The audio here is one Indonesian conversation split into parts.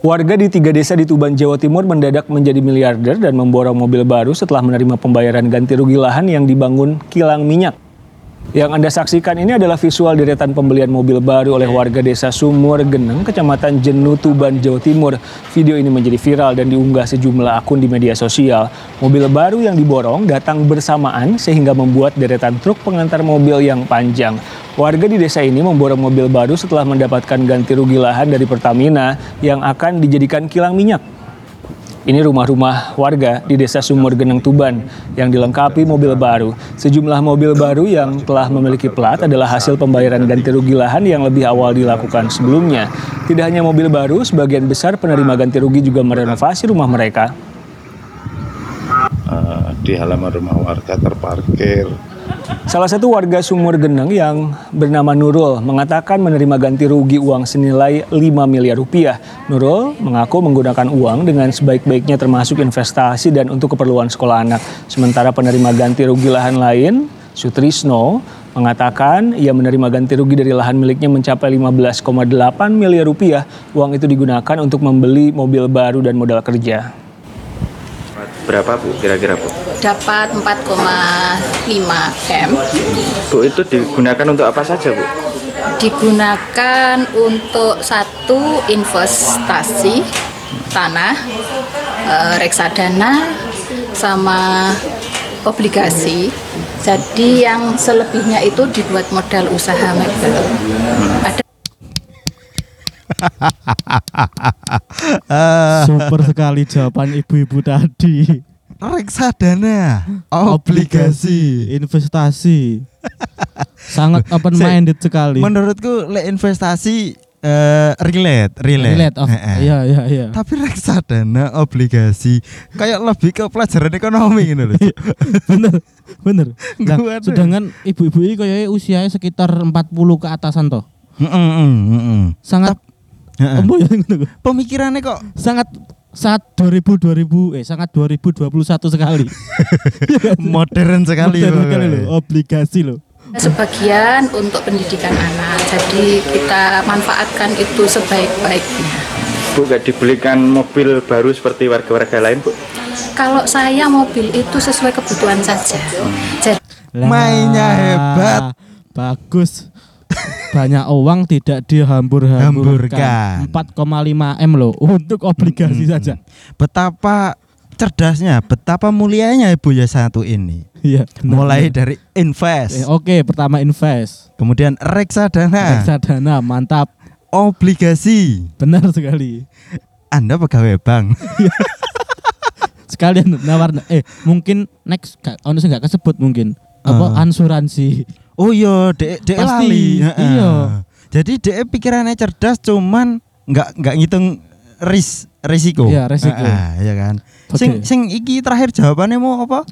Warga di tiga desa di Tuban, Jawa Timur mendadak menjadi miliarder dan memborong mobil baru setelah menerima pembayaran ganti rugi lahan yang dibangun kilang minyak. Yang Anda saksikan ini adalah visual deretan pembelian mobil baru oleh warga desa Sumur Geneng, Kecamatan Jenu, Tuban, Jawa Timur. Video ini menjadi viral dan diunggah sejumlah akun di media sosial. Mobil baru yang diborong datang bersamaan sehingga membuat deretan truk pengantar mobil yang panjang. Warga di desa ini memborong mobil baru setelah mendapatkan ganti rugi lahan dari Pertamina yang akan dijadikan kilang minyak. Ini rumah-rumah warga di desa Sumur Geneng Tuban yang dilengkapi mobil baru. Sejumlah mobil baru yang telah memiliki plat adalah hasil pembayaran ganti rugi lahan yang lebih awal dilakukan sebelumnya. Tidak hanya mobil baru, sebagian besar penerima ganti rugi juga merenovasi rumah mereka. Uh, di halaman rumah warga terparkir Salah satu warga Sumur Geneng yang bernama Nurul mengatakan menerima ganti rugi uang senilai 5 miliar rupiah. Nurul mengaku menggunakan uang dengan sebaik-baiknya termasuk investasi dan untuk keperluan sekolah anak. Sementara penerima ganti rugi lahan lain, Sutrisno, mengatakan ia menerima ganti rugi dari lahan miliknya mencapai 15,8 miliar rupiah. Uang itu digunakan untuk membeli mobil baru dan modal kerja. Berapa Bu kira-kira Bu? Dapat 4,5 M. Bu itu digunakan untuk apa saja Bu? Digunakan untuk satu investasi tanah, e, reksadana, sama obligasi. Jadi yang selebihnya itu dibuat modal usaha mebel. Ada Super sekali jawaban ibu-ibu tadi. Reksadana, obligasi. investasi. Sangat open minded sekali. Menurutku le investasi eh relate, relate. Relate Heeh. iya iya iya. Tapi reksadana, obligasi kayak lebih ke pelajaran ekonomi gitu loh. bener bener. Nah, Gua sedangkan ibu-ibu ini kayaknya usianya sekitar 40 ke atasan toh. Heeh, heeh, heeh. Sangat Heeh. Embo ya. Pemikirannya kok sangat saat 2000 2000 eh sangat 2021 sekali. modern sekali. Modern sekali loh, obligasi loh. sebagian untuk pendidikan anak. Jadi kita manfaatkan itu sebaik-baiknya. Bu gak dibelikan mobil baru seperti warga-warga lain Bu? Kalau saya mobil itu sesuai kebutuhan saja. Jadi Lah, Mainnya hebat. Bagus. Banyak uang tidak dihambur-hamburkan. Hamburkan. 4,5 M loh untuk obligasi Hmm. saja. Betapa cerdasnya, betapa mulianya Ibu ya satu ini. Iya. benar, Mulai benar. dari invest, Eh, Oke, pertama invest. kemudian reksadana, Reksadana mantap. obligasi. Benar sekali. Anda pegawai bank. Sekalian nawar eh mungkin next ono sing gak kesebut mungkin. Apa Eh. asuransi. Oh iya, dek dek Pasti, lali. Iya. Jadi dek pikirannya cerdas, cuman nggak nggak ngitung ris risiko. Iya, risiko. Heeh, iya kan. Oke. Sing sing iki terakhir jawabannya mau apa?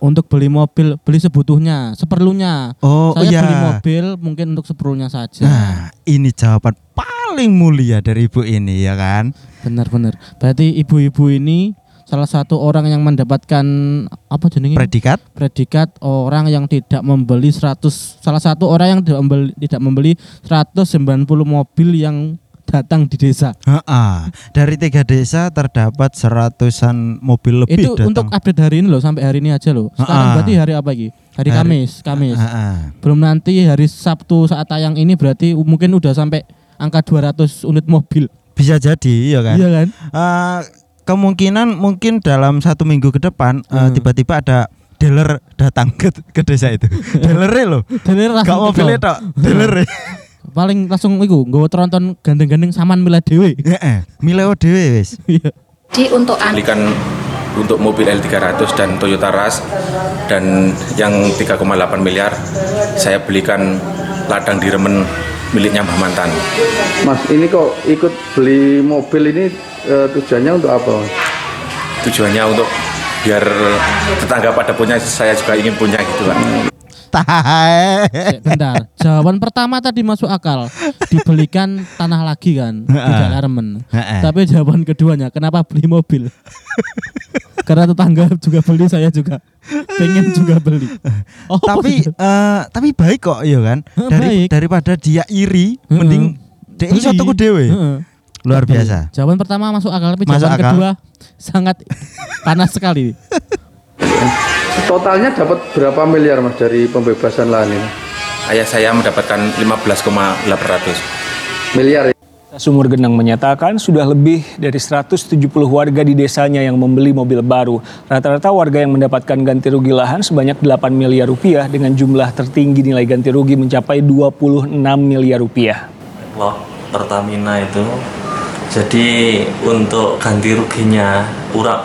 Untuk beli mobil, beli sebutuhnya, seperlunya. Oh Saya iya. beli mobil mungkin untuk seperlunya saja. Nah, ini jawaban paling mulia dari ibu ini ya kan. Benar-benar. Berarti ibu-ibu ini salah satu orang yang mendapatkan apa jenenge? Predikat predikat orang yang tidak membeli 100 salah satu orang yang tidak membeli tidak membeli 190 mobil yang datang di desa. Heeh. Dari tiga desa terdapat seratusan mobil lebih itu datang. untuk update hari ini loh sampai hari ini aja loh. Sekarang berarti hari apa lagi? Hari, Hari- Kamis, Kamis. Heeh. Belum nanti hari Sabtu saat tayang ini berarti mungkin udah sampai angka 200 unit mobil. Bisa jadi ya kan. Iya kan? Eh, kemungkinan mungkin dalam satu minggu ke depan eh, Hmm. tiba-tiba ada dealer datang ke, ke desa itu. Dealernya loh. Dan langsung Gak mobilnya teko. tok, dealernya. Paling langsung iku nggawa tronton gandeng-gandeng saman milah dhewe. Heeh. Mileo dhewe wis. Iya. Jadi untuk belikan untuk mobil L300 dan Toyota Rush dan yang 3,8 miliar saya belikan ladang di Remen miliknya Mbah Mantan. Mas ini kok ikut beli mobil ini eh, tujuannya untuk apa? Tujuannya untuk biar tetangga pada punya saya juga ingin punya gitu kan. Bentar. Jawaban pertama tadi masuk akal. Dibelikan tanah lagi kan, tidak Remen. Heeh. Tapi jawaban keduanya, kenapa beli mobil? Karena tetangga juga beli, saya juga pengen juga beli. Oh, tapi eh, tapi baik kok ya kan. Heeh, Dari baik. daripada dia iri, mending dia iso tuku dhewe. Luar biasa. Jawaban pertama masuk akal tapi Masuk jawaban akal. kedua sangat panas sekali. Totalnya dapat berapa miliar mas dari pembebasan lahan ini? Ayah saya mendapatkan 15,800. Miliar ya? Sumur Genang menyatakan sudah lebih dari 170 warga di desanya yang membeli mobil baru. Rata-rata warga yang mendapatkan ganti rugi lahan sebanyak 8 miliar rupiah dengan jumlah tertinggi nilai ganti rugi mencapai 26 miliar rupiah. loh Pertamina itu jadi untuk ganti ruginya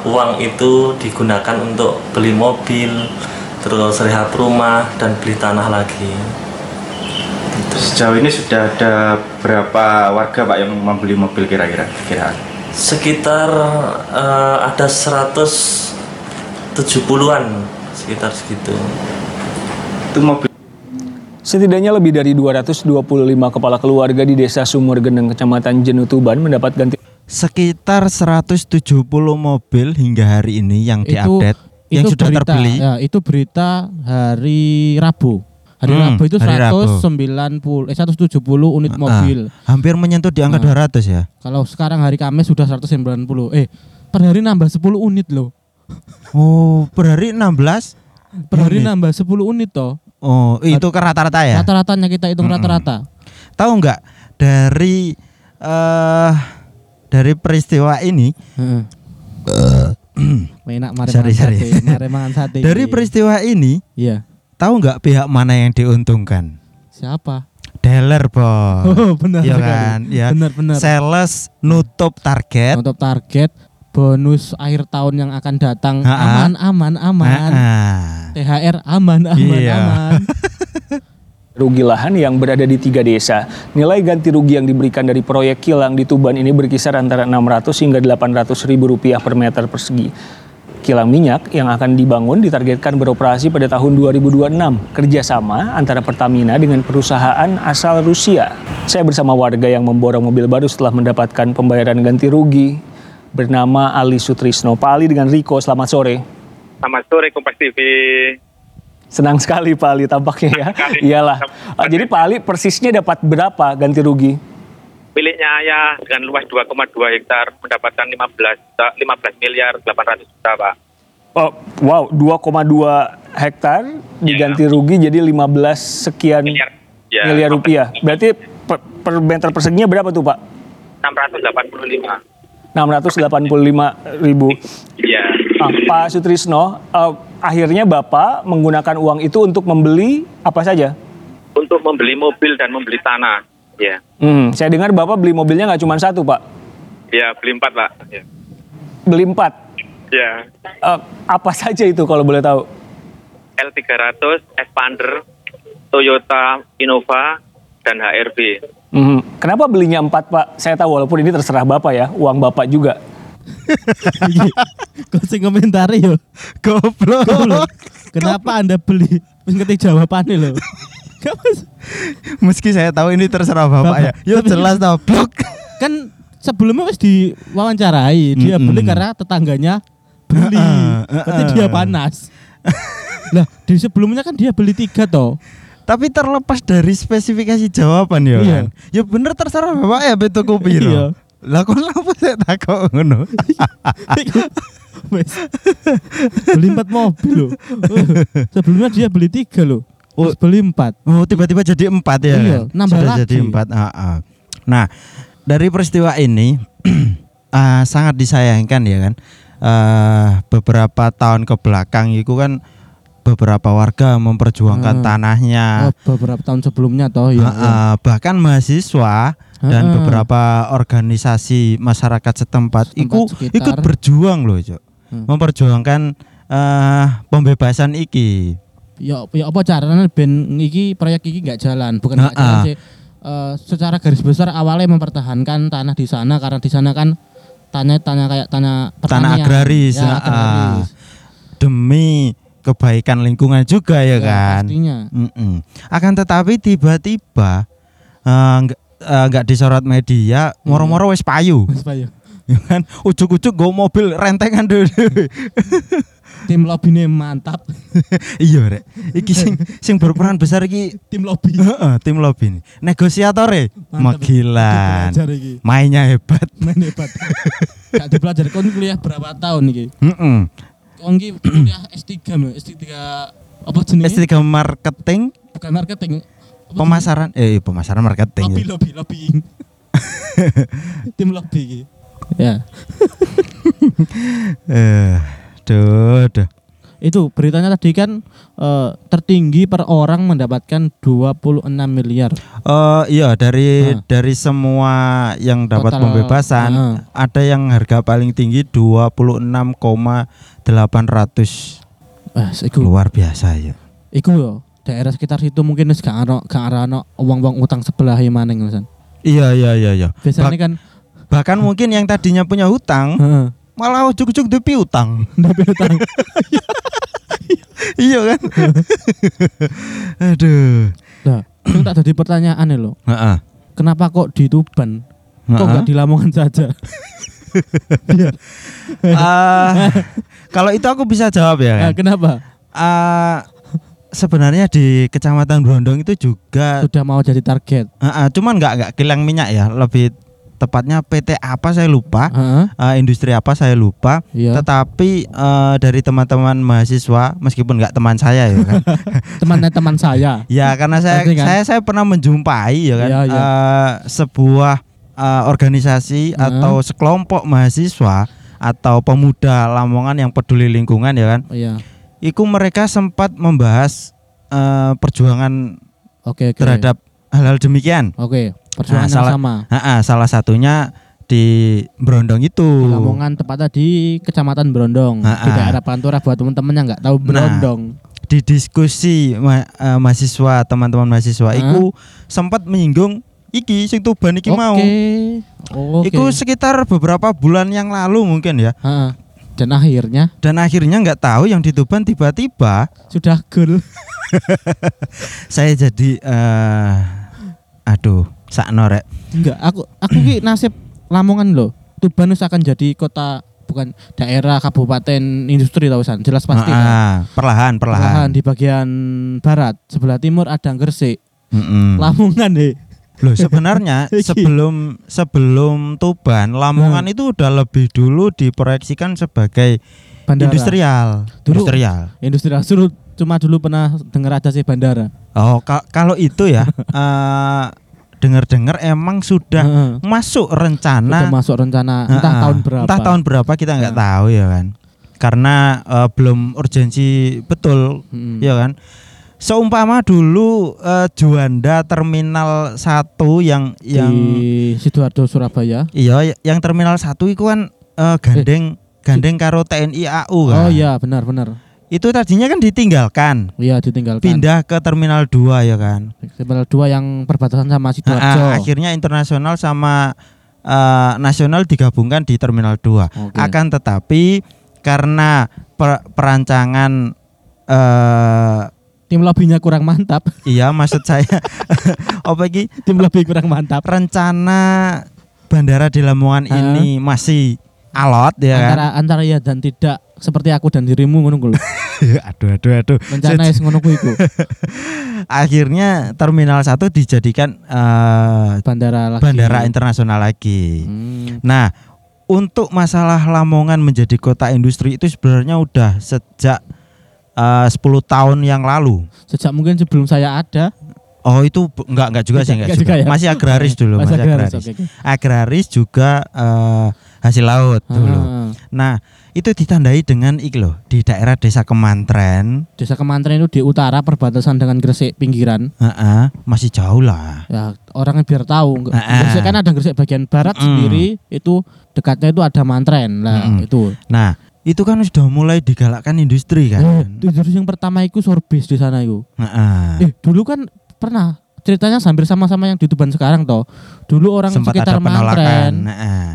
uang itu digunakan untuk beli mobil terus rehab rumah dan beli tanah lagi Sejauh ini sudah ada berapa warga Pak yang membeli mobil kira-kira? Kira. sekitar eh, ada 170-an sekitar segitu Itu mobil Setidaknya lebih dari 225 kepala keluarga di desa Sumur Geneng, Kecamatan Jenutuban mendapat ganti Sekitar 170 mobil hingga hari ini yang diupdate yang sudah berita, terbeli. Ya, itu berita hari Rabu. Hari Hmm, Rabu itu hari Rabu. 190 eh 170 unit Ah, mobil. hampir menyentuh di angka Ah. 200 ya. Kalau sekarang hari Kamis sudah 190. Eh, per hari nambah 10 unit loh. Oh, per hari 16. Per hari Unit. nambah 10 unit toh. Oh, itu ke rata-rata ya. Rata-ratanya kita hitung rata-rata. Tahu nggak dari eh dari peristiwa ini Heeh. Enak mari Sorry, mangan sorry. sate, mari mangan sate. dari peristiwa ini Iya. tahu nggak pihak mana yang diuntungkan? Siapa? Dealer, Bos. Oh, benar Iya sekali. kan? Ya. Benar benar. Sales nutup target. Untuk target bonus akhir tahun yang akan datang Ha-ha. aman aman aman. THR aman aman Iya. aman. rugi lahan yang berada di tiga desa. Nilai ganti rugi yang diberikan dari proyek kilang di Tuban ini berkisar antara 600 hingga 800 ribu rupiah per meter persegi. Kilang minyak yang akan dibangun ditargetkan beroperasi pada tahun 2026. Kerjasama antara Pertamina dengan perusahaan asal Rusia. Saya bersama warga yang memborong mobil baru setelah mendapatkan pembayaran ganti rugi bernama Ali Sutrisno. Pak Ali dengan Riko, selamat sore. Selamat sore Kompas TV. Senang sekali Pak Ali tampaknya ya. Iyalah. Ah, jadi Pak Ali persisnya dapat berapa ganti rugi? Miliknya ayah dengan luas 2,2 hektar mendapatkan 15 juta, 15 miliar 800 juta, Pak. Oh, wow, 2,2 hektar diganti rugi jadi 15 sekian Miliar. Ya, miliar rupiah. Berarti per, per meter perseginya berapa tuh Pak? 685. 685 ribu. Iya. Ah, Pak Sutrisno, eh, akhirnya Bapak menggunakan uang itu untuk membeli apa saja? Untuk membeli mobil dan membeli tanah. Ya. Hmm, saya dengar Bapak beli mobilnya nggak cuma satu Pak, Ya, beli empat, Pak. Ya. beli empat. Ya. Eh, apa saja itu kalau boleh tahu? L300, Expander, Toyota Innova, dan HRV. Mhm. Kenapa belinya empat Pak? Saya tahu walaupun ini terserah Bapak ya, uang Bapak juga. Kok sing komentari yo. Goblok. Goblok. Kenapa Anda beli? Wis jawabannya loh. Meski saya tahu ini terserah Bapak, Bapak. ya. Yo Tapi- jelas toh, blok. kan sebelumnya wis diwawancarai, dia beli Mm-mm. karena tetangganya beli. Heeh, Berarti heeh. dia panas. lah, di sebelumnya kan dia beli tiga toh. Tapi terlepas dari spesifikasi jawaban ya Iya. kan. Ya bener terserah Bapak ya betul kopi Iya. Lah kok apa saya takut ngono? Wes. beli empat mobil loh. Oh, sebelumnya dia beli tiga loh. Oh. Beli empat. Oh tiba-tiba jadi empat ya Iya, nambah Sudah lagi. jadi empat ah, ah. Nah dari peristiwa ini ah, sangat disayangkan ya kan Eh, Beberapa tahun ke belakang itu kan Beberapa warga memperjuangkan Hmm. tanahnya Oh, beberapa tahun sebelumnya toh ya. Ah, ah, Bahkan mahasiswa dan Heeh. beberapa organisasi masyarakat setempat, Setempat ikut sekitar. ikut berjuang loh Cok. Hmm. Memperjuangkan eh, pembebasan iki. Ya, ya apa caranya ben iki proyek iki nggak jalan, bukan nggak Nah, jalan sih. Eh, secara garis besar awalnya mempertahankan tanah di sana karena di sana kan tanah tanah kayak tanah Tanah pertanian. agraris, Ya, agraris. demi kebaikan lingkungan juga ya, Ya, kan. pastinya. Mm-mm. Akan tetapi tiba-tiba eh, nggak eh, nggak disorot media, Iya. moro-moro wis payu. Mas Bayu. Ya kan ujuk-ujuk gue mobil rentengan dulu Tim lobbynya mantap. iya rek iki sing sing berperan besar iki Tim lobby. Heeh, tim lobby ini. Negosiatore Mantap. Magilan. Mainnya hebat. Main hebat. Gak dipelajari kon kuliah berapa tahun iki? Heeh. Kon iki kuliah S3 Mbak. S3 apa jenis? S3 marketing, Bukan marketing. Apa pemasaran eh pemasaran jenis? marketing. Lobby ya. lobby lobbying. Tim lobby. Ya. Eh, duh, duh. Itu beritanya tadi kan eh, tertinggi per orang mendapatkan 26 miliar. Eh iya dari Ah. dari semua yang dapat Total, pembebasan ah. ada yang harga paling tinggi 26,800 Eh, iku luar biasa ya. iku yo daerah sekitar situ mungkin wis gak ono gak ono uang-uang utang sebelah maneng Mas. Iya iya iya iya. Biasanya Bak- kan bahkan mungkin yang tadinya punya hutang. Malah ujuk-ujuk depi utang. Tapi utang. iya kan? Aduh. Nah, itu tak jadi pertanyaan ya. Heeh. Kenapa kok di Tuban? Kok Heeh. nggak di Lamongan saja? Ah, kalau itu aku bisa jawab ya kan. kenapa? Ah, sebenarnya di Kecamatan Brondong itu juga Sudah mau jadi target. Ah, ah, cuman nggak nggak kilang minyak ya, lebih tepatnya PT apa saya lupa, Heeh. ah, industri apa saya lupa. Iya. Tetapi eh, dari teman-teman mahasiswa, meskipun nggak teman saya ya kan, Temannya teman saya. ya karena saya kan? saya saya pernah menjumpai ya kan Iya, iya. eh, sebuah eh, organisasi Heeh. atau sekelompok mahasiswa atau pemuda Lamongan yang peduli lingkungan ya kan, Iya. itu mereka sempat membahas eh, perjuangan Oke, oke. terhadap hal-hal demikian. Oke, perjuangan Nah, yang salah- sama. Ha-ha, salah satunya di Brondong itu. Di Lamongan tepatnya di Kecamatan Brondong, di Ha-ha. daerah Pantura buat teman-teman yang nggak tahu Nah, Brondong. Di diskusi ma- eh, mahasiswa, teman-teman mahasiswa Hah? iku sempat menyinggung iki sing Tuban iki Oke. mau. Oke. Iku sekitar beberapa bulan yang lalu mungkin ya. Heeh. Dan akhirnya Dan akhirnya nggak tahu yang di Tuban tiba-tiba sudah gol. saya jadi eh aduh, sakno rek. Enggak, aku aku ki nasib Lamongan loh. Tuban akan jadi kota bukan daerah kabupaten industri tau San. Jelas pasti kan. Ah, perlahan, Perlahan perlahan. di bagian barat, sebelah timur ada Gresik. Mm-mm. Lamongan deh. Loh sebenarnya Iki. sebelum sebelum Tuban, Lamongan itu udah lebih dulu diproyeksikan sebagai Bandara. industrial. Dulu- Industrial. Industrial suruh cuma dulu pernah dengar aja sih bandara. Oh, ka- kalau itu ya eh, dengar-dengar emang sudah Heeh. masuk rencana masuk rencana entah Heeh. tahun berapa. Entah tahun berapa kita nggak Nah. tahu ya kan. Karena eh, belum urgensi betul Mm. ya kan. Seumpama dulu eh, Juanda Terminal 1 yang yang di Sidoarjo Surabaya. Iya, yang terminal satu itu kan eh, gandeng gandeng karo TNI AU Oh kan. iya, benar benar. Itu tadinya kan ditinggalkan, Iya, ditinggalkan. pindah ke terminal 2 ya kan. Terminal 2 yang perbatasan sama Ah, Sidoarjo. ah, akhirnya internasional sama eh, nasional digabungkan di terminal 2. Oke. Akan tetapi karena per- perancangan eh Tim lobbynya kurang mantap. iya maksud saya apa iki Tim lobby kurang mantap. rencana bandara di Lamongan Ah. ini masih alot ya kan. Antara antara ya dan tidak seperti aku dan dirimu ngono lho. aduh aduh aduh. Rencana wis ngono iku. akhirnya terminal 1 dijadikan eh, Bandara lagi. bandara internasional lagi. Hmm. Nah, untuk masalah Lamongan menjadi kota industri itu sebenarnya udah sejak eh, 10 tahun yang lalu. Sejak mungkin sebelum saya ada. Oh itu enggak enggak juga sih Enggak enggak, juga juga. ya? Masih agraris dulu, Masih masih, agraris, agraris. oke. Agraris juga eh, hasil laut dulu. Ah, Nah, itu ditandai dengan iki loh, di daerah Desa Kemantren, Desa Kemantren itu di utara perbatasan dengan Gresik pinggiran. Heeh, masih jauh lah. Ya, orang biar tahu. Ah, ah. Gresik kan ada Gresik bagian barat Mm. sendiri, itu dekatnya itu ada Mantren. Lah, Mm-mm. itu. Nah, itu kan sudah mulai digalakkan industri kan. industri yang pertama itu sorbis di sana itu. Heeh. Eh, dulu kan pernah ceritanya hampir sama-sama yang di Tuban sekarang toh. Dulu orang Sempat sekitar ada penolakan.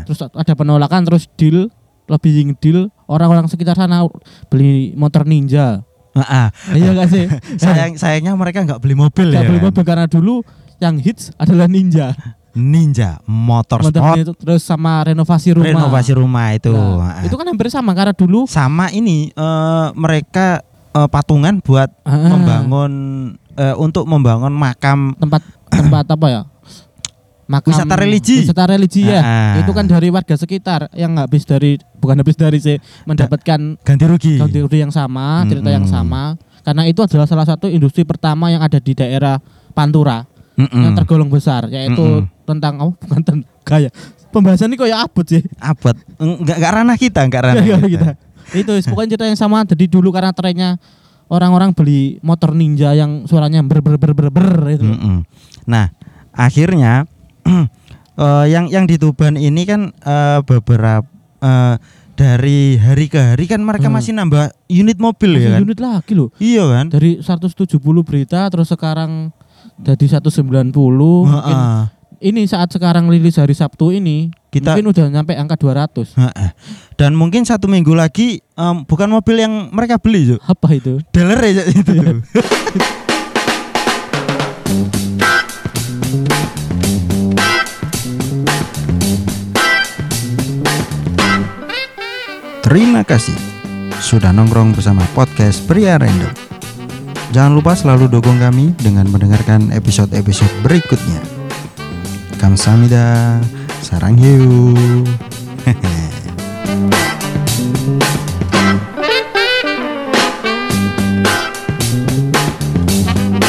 Terus ada penolakan, terus deal, lobbying deal, orang-orang sekitar sana beli motor ninja. Heeh. iya gak sih? Sayang sayangnya mereka nggak beli mobil Gak ya. beli mobil karena dulu yang hits adalah ninja. Ninja Motorsport. Motor itu terus sama renovasi rumah. Renovasi rumah itu. Nah, Ah. itu kan hampir sama karena dulu sama ini eh, mereka eh, patungan buat Ah. membangun eh, untuk membangun makam tempat tempat apa ya? Makam Wisata religi. Wisata religi ya. Ah. Itu kan dari warga sekitar yang habis dari bukan habis dari sih mendapatkan ganti rugi. ganti rugi yang sama, cerita yang sama. Karena itu adalah salah satu industri pertama yang ada di daerah Pantura Mm-mm. yang tergolong besar yaitu Mm-mm. tentang oh bukan tentang gaya. Pembahasan ini kok ya abot sih. Abot. Enggak enggak ranah kita, enggak ranah kita. kita. Itu pokoknya cerita yang sama. Jadi dulu karena trennya orang-orang beli motor ninja yang suaranya ber ber ber ber, ber itu. Mm-mm. Nah, akhirnya eh, yang yang di Tuban ini kan eh, beberapa eh, dari hari ke hari kan mereka Hmm. masih nambah unit mobil Masih ya kan. unit lagi loh. Iya kan? Dari 170 berita terus sekarang jadi 190. Mungkin Heeh. ini saat sekarang rilis hari Sabtu ini Kita- mungkin udah nyampe angka 200. Heeh. Dan mungkin satu minggu lagi em, bukan mobil yang mereka beli, Cuk. Apa itu? Dealer ya itu. Terima kasih sudah nongkrong bersama podcast Pria Random. Jangan lupa selalu dukung kami dengan mendengarkan episode-episode berikutnya. Kamsahamnida, sarang hiu. Hehe.